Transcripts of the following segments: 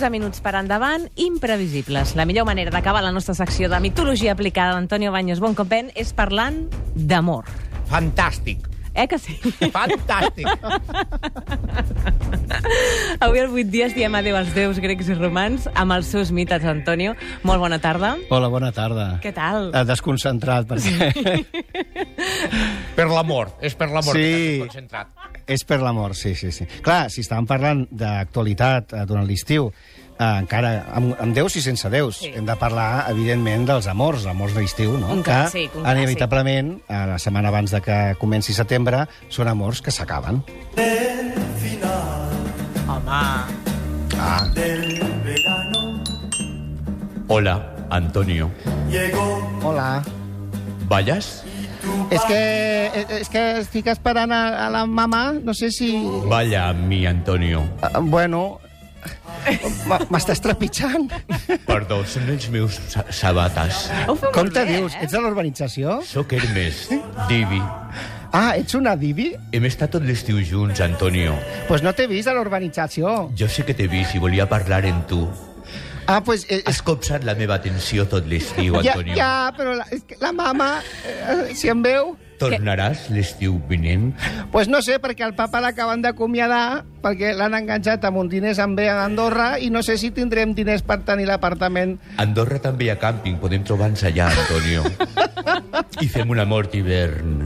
11 minuts per endavant, imprevisibles. La millor manera d'acabar la nostra secció de mitologia aplicada d'Antonio Baños Boncopen és parlant d'amor. Fantàstic. Eh que sí? Fantàstic. Avui al 8 dies diem adéu als déus grecs i romans amb els seus mites, Antonio. Molt bona tarda. Hola, bona tarda. Què tal? Eh, Desconcentrat, perquè per l'amor. És per l'amor Sí. que t'has concentrat. És per l'amor, sí, sí, sí. Clar, si estàvem parlant d'actualitat eh, durant l'estiu, eh, encara amb, amb déus i sense déus, Sí. hem de parlar, evidentment, dels amors, amors d'estiu, no? Un que, clàssic, un clàssic. inevitablement, eh, la setmana abans de que comenci setembre, són amors que s'acaben. Home... Ah, Hola, Antonio. hola. ¿Vayas? És que, és que estic esperant a, a la mama, no sé si... Vaya, mi Antonio. Uh, bueno, m'estàs trepitjant. Perdó, són els meus sa sabates. Com te dius? Eh? Ets de l'urbanització? Soc Hermes, Divi. Ah, ets una divi? Hem estat tot l'estiu junts, Antonio. Doncs pues no t'he vist a l'urbanització. Jo sé que t'he vist i volia parlar en tu. Ah, pues... Eh, Has copsat la meva atenció tot l'estiu, ja, Antonio. ja, però la, és que la mama, eh, si em veu... Tornaràs l'estiu vinent? Pues no sé, perquè el papa l'acaben d'acomiadar, perquè l'han enganxat amb un diners amb bé a Andorra, i no sé si tindrem diners per tenir l'apartament. Andorra també hi ha càmping, podem trobar-nos allà, Antonio. I fem un amor d'hivern.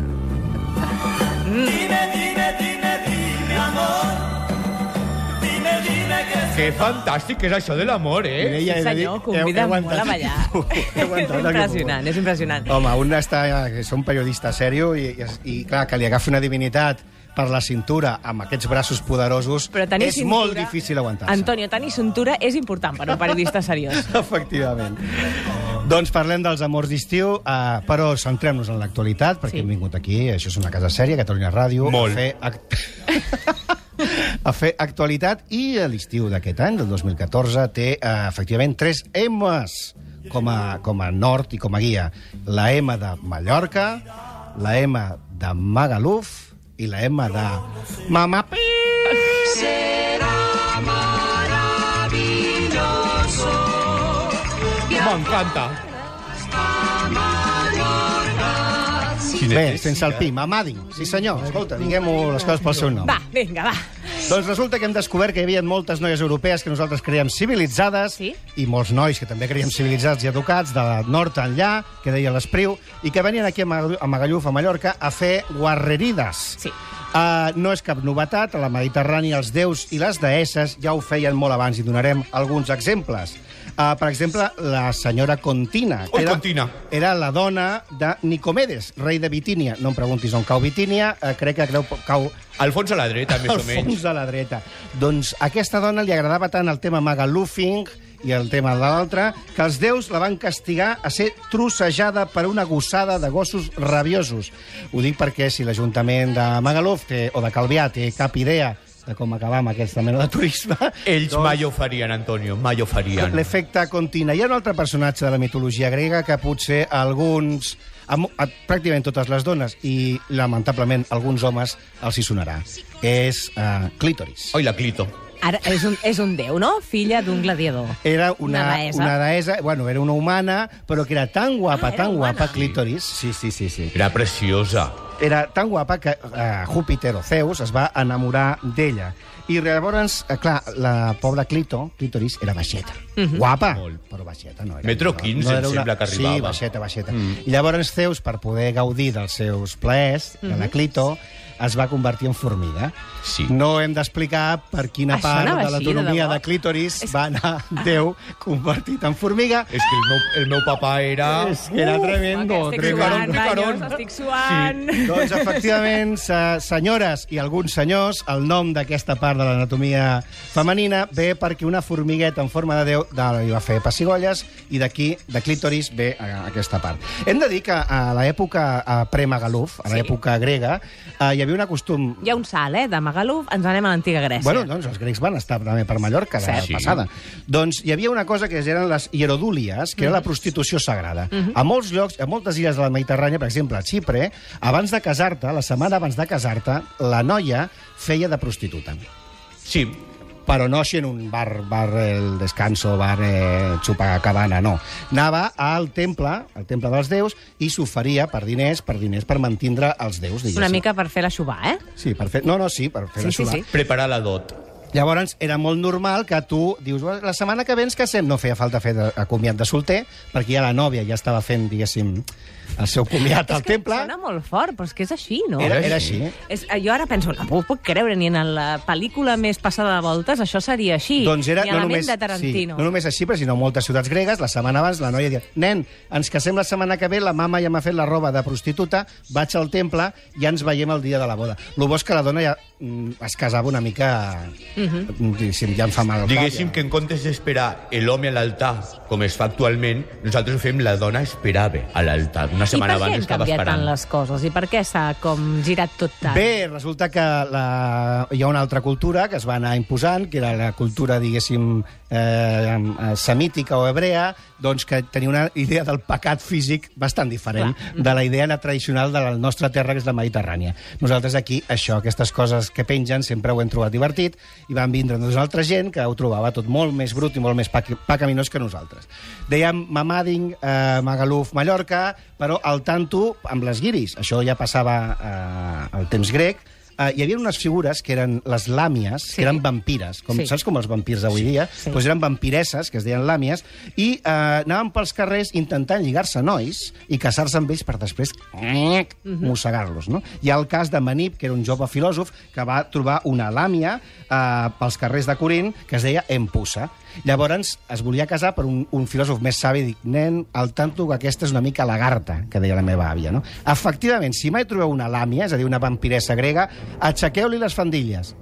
Que fantàstic és això de l'amor, eh? Mireia, Sí, senyor, convida molt a ballar. És que impressionant, és impressionant. Home, un està, que és un periodista sèrio i, i, i clar, que li agafi una divinitat per la cintura amb aquests braços poderosos Però tenir és cintura... molt difícil aguantar-se. Antonio, tenir cintura és important per un periodista seriós. Efectivament. Doncs parlem dels amors d'estiu, uh, però centrem-nos en l'actualitat, perquè Sí. hem vingut aquí, això és una casa sèria, Catalunya Ràdio, Molt. a fer, act... a fer actualitat, i a l'estiu d'aquest any, del 2014, té uh, efectivament tres M's com a, com a nord i com a guia. La M de Mallorca, la M de Magaluf i la M de Mama Pi. M'encanta. Bé, sense el pi, Mamadi. Sí, senyor. Escolta, diguem-ho les coses pel seu nom. Va, vinga, va. Doncs resulta que hem descobert que hi havia moltes noies europees que nosaltres creiem civilitzades Sí. i molts nois que també creiem civilitzats i educats de nord enllà, que deia l'Espriu, i que venien aquí a Magalluf, a Mallorca, a fer guarrerides. Sí. Uh, no és cap novetat, a la Mediterrània els déus i les deesses ja ho feien molt abans i donarem alguns exemples. Uh, per exemple, la senyora Contina. que era, Contina. Era la dona de Nicomedes, rei de Bitínia. No em preguntis on cau Bitínia, uh, crec que creu, cau Al fons a la dreta, més al o menys. fons a la dreta. Doncs a aquesta dona li agradava tant el tema Magalufing i el tema de l'altre, que els déus la van castigar a ser trossejada per una gossada de gossos rabiosos. Ho dic perquè si l'Ajuntament de Magaluf té, o de Calvià té cap idea de com acabar amb aquesta mena de turisme... Ells mai ho farien, Antonio, mai ho farien. L'efecte continua. Hi ha un altre personatge de la mitologia grega que potser alguns, a, a, pràcticament totes les dones i lamentablement alguns homes els hi sonarà. És uh, Clítoris. Oi, la Clito. Ara, és un, és un déu, no? Filla d'un gladiador. Era una, Una deessa. una deessa, bueno, era una humana, però que era tan guapa, Ah, tan humana. guapa, Clítoris, sí, sí, sí, sí. Era preciosa. Era tan guapa que uh, Júpiter o Zeus es va enamorar d'ella. I llavors, eh, clar, la pobra Clito, Clítoris, era baixeta. Guapa, Molt. però baixeta no era. Metro no, 15 em sembla que arribava. Sí, baixeta, baixeta. Mm. I llavors Zeus, per poder gaudir dels seus plaers, de la Clito, es va convertir en formiga. Sí. No hem d'explicar per quina Això part de de l'autonomia debò? de clítoris És- va anar Déu convertit en formiga. És que el meu, el meu papa era... És que era tremendo. estic tremendo. suant, picarón. Banyos, estic suant. Doncs, efectivament, se, senyores i alguns senyors, el nom d'aquesta part de l'anatomia femenina ve perquè una formigueta en forma de Déu de, li va fer pessigolles i d'aquí, de clítoris, ve a, aquesta part. Hem de dir que a l'època a pre-Magaluf, a l'època grega, eh, hi havia un costum Hi ha un salt, eh, de Magaluf, ens anem a l'antiga Grècia. Bueno, doncs els grecs van estar també per Mallorca la. Sí. passada. Doncs hi havia una cosa que eren les hierodúlies, que era la prostitució sagrada. A molts llocs, a moltes illes de la Mediterrània, per exemple, a Xipre, abans de casar-te, la setmana abans de casar-te, la noia feia de prostituta. Sí, però no així en un bar, bar el descanso, bar eh, xupacabana, no. Anava al temple, al temple dels déus, i s'oferia per diners, per diners per mantindre els déus, diguéssim. Una mica per fer la xubà, eh? Sí, per fer... No, no, sí, per fer Sí, la sí, xulà. sí. Preparar la dot. Llavors, era molt normal que tu dius, "Bueno, la setmana que ve ens casem. No feia falta fer de, a comiat de solter, perquè ja la nòvia ja estava fent, diguéssim, el seu comiat al temple. Sona molt fort, però és que és així, no? Era, era així. És, jo ara penso, no m'ho puc creure, ni en la pel·lícula més passada de voltes això seria així. Doncs era ni a no la només, de sí, Tarantino. no només així, però sinó moltes ciutats gregues. La setmana abans la noia deia, nen, ens casem la setmana que ve, la mama ja m'ha fet la roba de prostituta, vaig al temple, ja ens veiem el dia de la boda. El bo és que la dona ja mm, es casava una mica... diguéssim, ja em fa mal. Diguéssim ja. que en comptes d'esperar l'home a l'altar, com es fa actualment, nosaltres ho fem la dona esperava a l'altar. Una I setmana per què abans han estava canviat esperant. tant les coses? I per què s'ha com girat tot tant? Bé, resulta que la... hi ha una altra cultura que es va anar imposant, que era la cultura, diguéssim, eh, eh, semítica o hebrea, doncs que tenia una idea del pecat físic bastant diferent de la idea tradicional de la nostra terra, que és la Mediterrània. Nosaltres aquí, això, aquestes coses que pengen, sempre ho hem trobat divertit, i van vindre doncs, altra gent que ho trobava tot molt més brut i molt més pac- pecaminós que nosaltres. Dèiem Mamading, eh, Magaluf, Mallorca, però al tanto amb les guiris. Això ja passava eh, al temps grec, Uh, hi havia unes figures que eren les làmies, Sí. que eren vampires, com, Sí. saps com els vampirs d'avui dia? Sí. Doncs eren vampiresses, que es deien làmies, i uh, anaven pels carrers intentant lligar-se nois i casar-se amb ells per després nyec, mossegar-los. No? Hi ha el cas de Manip, que era un jove filòsof, que va trobar una làmia uh, pels carrers de Corint que es deia Empusa. Llavors es volia casar per un, un filòsof més savi i dic, nen, al tanto que aquesta és una mica lagarta, que deia la meva àvia. No? Efectivament, si mai trobeu una làmia, és a dir, una vampiressa grega, aixequeu-li les fandilles.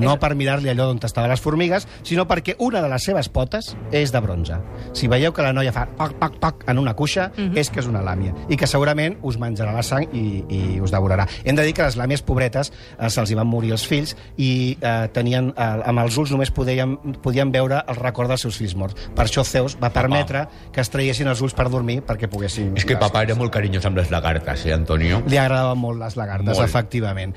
No per mirar-li allò on estaven les formigues, sinó perquè una de les seves potes és de bronze. Si veieu que la noia fa toc, toc, toc en una cuixa, és que és una làmia. I que segurament us menjarà la sang i, i us devorarà. Hem de dir que les làmies pobretes eh, se'ls hi van morir els fills i eh, tenien, eh, amb els ulls només podien, podien veure el record dels seus fills morts. Per això Zeus va permetre que es traiessin els ulls per dormir perquè poguessin... És que papa era molt carinyós amb les lagartes, eh, Antonio? Li agradaven molt les lagartes, Molt. efectivament.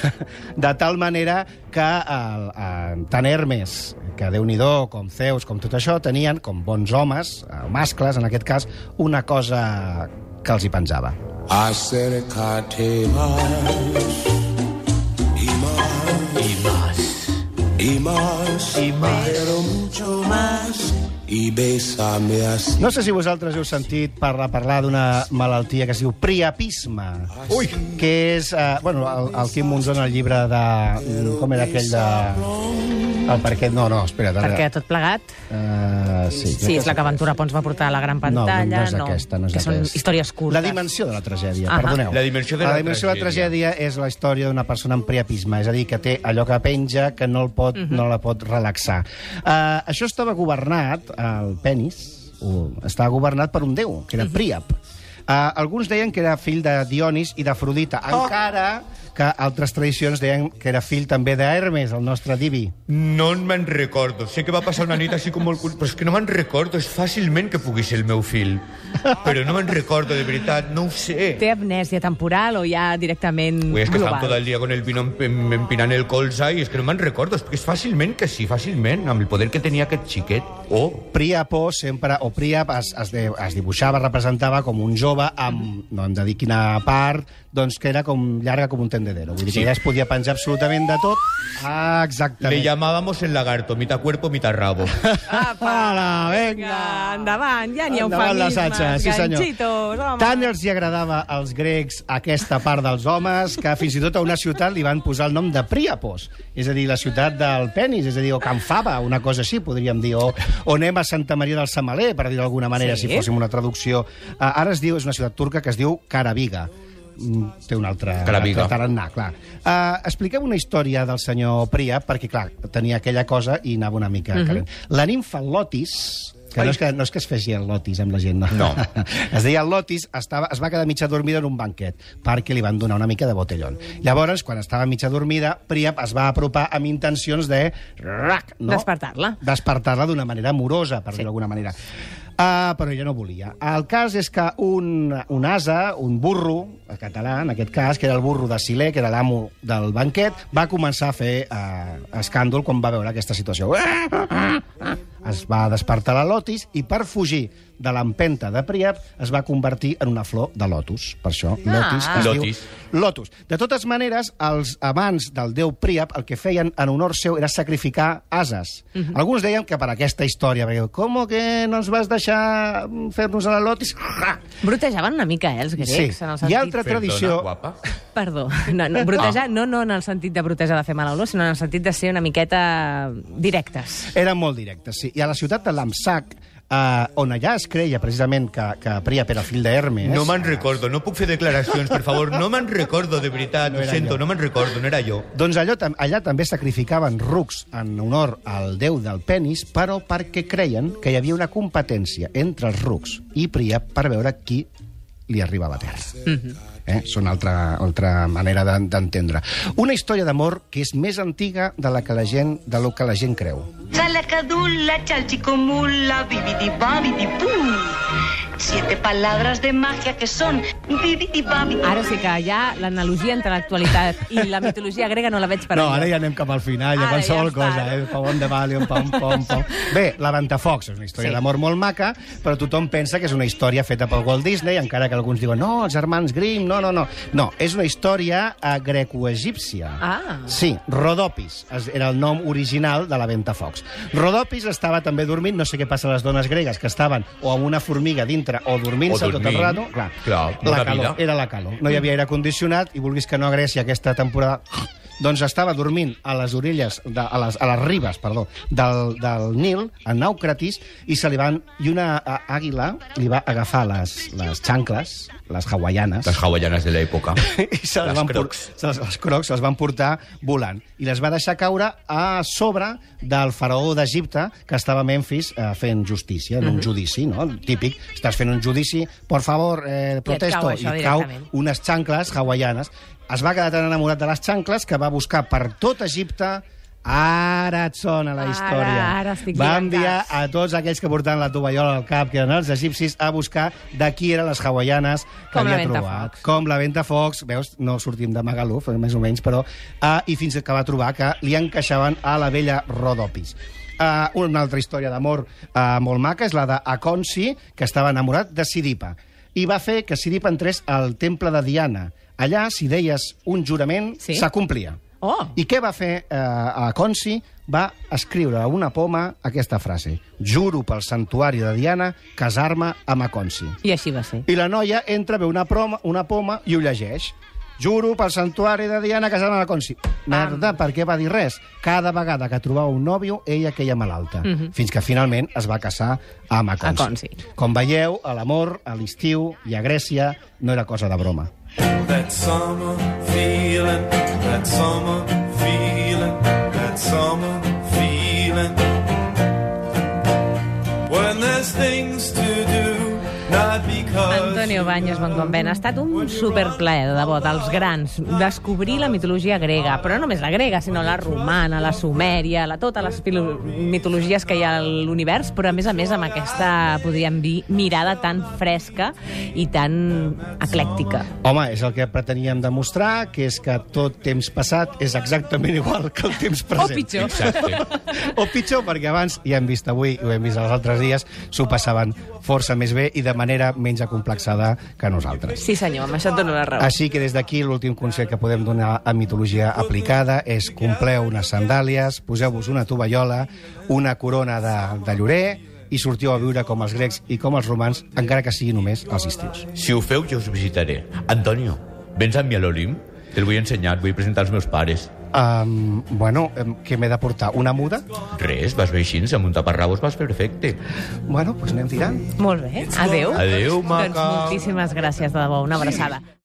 De tal manera que el, el, tant Hermes, que déu nhi com Zeus, com tot això, tenien, com bons homes, eh, mascles en aquest cas, una cosa que els hi penjava. Acércate más y más y más y más, pero mucho más y bésame así. No sé si vosaltres heu sentit parlar, parlar d'una malaltia que es diu priapisme. Ui! Que és... Eh, bueno, el, el Quim Monzó en el llibre de... Com era aquell de... El per què... No, no, espera't. ara- Perquè tot plegat... Uh, sí, Sí, és la que Ventura Pons va portar a la gran pantalla. No, no és aquesta, no és que són històries curtes. La dimensió de la tragèdia, Ahà. perdoneu. La dimensió de la la dimensió de la tragèdia és la història d'una persona amb priapisme, és a dir, que té allò que penja que no, el pot, Mhm. no la pot relaxar. Uh, això estava governat, el penis, o, estava governat per un déu, que era Mhm. Príap. Uh, alguns deien que era fill de Dionís i d'Afrodita, Oh. Que altres tradicions deien que era fill també d'Hermes, el nostre divi. No me'n recordo. Sé que va passar una nit així com molt... Però és que no me'n recordo. És fàcilment que pugui ser el meu fill. Però no me'n recordo, de veritat. No ho sé. Té amnèsia temporal o ja directament Uy, es que global? tot el dia con el vino em- em- empinant el colze i és que no me'n recordo. És que és fàcilment que sí, fàcilment, amb el poder que tenia aquest xiquet. Oh, Príapo sempre, o Príap es, es, de, es dibuixava, representava com un jove amb, no hem de dir quina part, doncs que era com llarga com un tendedero. Vull dir que Sí. ja es podia penjar absolutament de tot. Ah, exactament. le llamábamos el lagarto, mitad cuerpo, mitad rabo. Ala, Vinga, vinga! endavant, ja n'hi ha Endavant eufemismes, l'assatge, sí senyor. ganxitos, home. Tant els hi agradava als grecs aquesta part dels homes que fins i tot a una ciutat li van posar el nom de Príapos, és a dir, la ciutat del penis, és a dir, o Can Fava, una cosa així, podríem dir, o, o anem a Santa Maria del Samaler, per dir d'alguna manera, Sí. si fóssim una traducció. Uh, ara es diu, és una ciutat turca que es diu Carabiga. Mm, té un altre, tarannà, clar. Uh, expliquem una història del senyor Príap, perquè, clar, tenia aquella cosa i anava una mica Mhm. calent. La nimfa Lotis, que no és que, no és que es fes el lotis amb la gent, no. No. es deia el Lotis, estava, es va quedar mitja dormida en un banquet, perquè li van donar una mica de botellón. Llavors, quan estava mitja dormida, Príap es va apropar amb intencions de... Rac, no? Despertar-la. Despertar-la d'una manera amorosa, per Sí. sí. dir d'alguna manera. Uh, però ella no volia. El cas és que un, un asa, un burro, el català, en aquest cas, que era el burro de Silé, que era l'amo del banquet, va començar a fer uh, escàndol quan va veure aquesta situació. Es va despertar la lotis i per fugir de l'empenta de Príap es va convertir en una flor de lotus. Per això, lotis es Lotis. diu lotus. De totes maneres, els amants del déu Príap el que feien en honor seu era sacrificar ases. Alguns deien que per aquesta història, perquè com que no ens vas deixar fer-nos a la lotis? Brotejaven una mica, eh, els grecs, Sí. en el Hi sentit... ha altra tradició... guapa. Perdó, no, no, brotejar, no, no en el sentit de brotejar de fer mala olor, sinó en el sentit de ser una miqueta directes. Eren molt directes, sí. I a la ciutat de Lamsac, eh, on allà es creia precisament que, que Príap era fill d'Hermes... No me'n recordo, no puc fer declaracions, per favor. No me'n recordo, de veritat, No ho sento, jo. no me'n recordo, no era jo. Doncs allò, allà també sacrificaven rucs en honor al déu del penis, però perquè creien que hi havia una competència entre els rucs i Príap per veure qui li arribava a terra. Eh? Són altra, altra manera d'en- d'entendre. Una història d'amor que és més antiga de la que la gent, de lo que la gent creu. Chalacadulla, chalchicomula, bibidi babidi bum. Siete palabras de magia que son bibidi babidi. Ara sí que ja l'analogia entre l'actualitat i la mitologia grega no la veig per no, ara ja anem cap al final, ja Ara qualsevol ja està, cosa, no? eh? Pom de Valium, pom, pom, pom. Bé, la Ventafocs és una història Sí. sí. d'amor molt maca, però tothom pensa que és una història feta pel Walt Disney, encara que alguns diuen, no, els germans Grimm, no, no, no. No, és una història eh, greco-egípcia. Ah. Sí, Rodopis es- era el nom original de la Ventafocs. Rodopis estava també dormint, no sé què passa a les dones gregues, que estaven o amb una formiga dintre o dormint-se O tot el dormint. rato. Clar, Clar, la calor, vida. era la calor. No hi havia aire condicionat i vulguis que no a Grècia aquesta temporada doncs estava dormint a les orelles, de, a, les, a les ribes, perdó, del, del Nil, a Naucratis, i se li van... I una a, àguila li va agafar les, les xancles, les hawaianes, Les hawaianes de l'època. i se les, Les van crocs. se les, les crocs se les van portar volant i les va deixar caure a sobre del faraó d'Egipte que estava a Memphis eh, fent justícia, en un judici, no? Típic, estàs fent un judici, por favor, eh, protesto, cau això i et cau unes xancles hawaianes. Es va quedar tan enamorat de les xancles que va buscar per tot Egipte Ara et sona la Ara, història. ara estic Va enviar a tots aquells que portaven la tovallola al cap, que eren els egipcis, a buscar de qui eren les hawaianes que Com havia trobat. Com la Ventafocs, veus, no sortim de Magaluf, eh, més o menys, però... Uh, I fins que va trobar que li encaixaven a la vella Rodopis. Uh, una altra història d'amor uh, molt maca és la d'Aconsi, que estava enamorat de Sidipa. I va fer que Sidipa entrés al temple de Diana. Allà, si deies un jurament, Sí? s'acomplia. Oh! I què va fer eh, a Consi? Va escriure a una poma aquesta frase. Juro pel santuari de Diana casar-me amb Aconsi. I així va ser. I la noia entra, ve una, proma, una poma i ho llegeix. Juro pel santuari de Diana casar-me amb Aconsi. Merda, per què va dir res? Cada vegada que trobava un nòvio, ella queia malalta. Fins que finalment es va casar amb Aconsi. Aconsi. Com veieu, a l'amor, a l'estiu i a Grècia no era cosa de broma. That summer feeling, that summer feeling, that summer Antonio Baños Bonconvent, ha estat un superplaer, de debò, dels grans, descobrir la mitologia grega, però no només la grega, sinó la romana, la sumèria, la, totes les mitologies que hi ha a l'univers, però a més a més amb aquesta, podríem dir, mirada tan fresca i tan eclèctica. Home, és el que preteníem demostrar, que és que tot temps passat és exactament igual que el temps present. O pitjor. Exacte. O pitjor, perquè abans, ja hem vist avui, i ho hem vist els altres dies, s'ho passaven força més bé i de manera menys acomplexada que nosaltres. Sí, senyor, amb això et dono la raó. Així que des d'aquí l'últim consell que podem donar a mitologia aplicada és compleu unes sandàlies, poseu-vos una tovallola, una corona de, de llorer i sortiu a viure com els grecs i com els romans, encara que sigui només als estius. Si ho feu, jo us visitaré. Antonio, vens amb mi a l'Olimp? Te'l vull ensenyar, vull presentar als meus pares. Um, bueno, què m'he de portar? Una muda? Res, vas bé així, amb un taparrabos vas perfecte. Bueno, doncs anem tirant. Molt bé. Adéu, Doncs maca. moltíssimes gràcies, de debò. Una abraçada.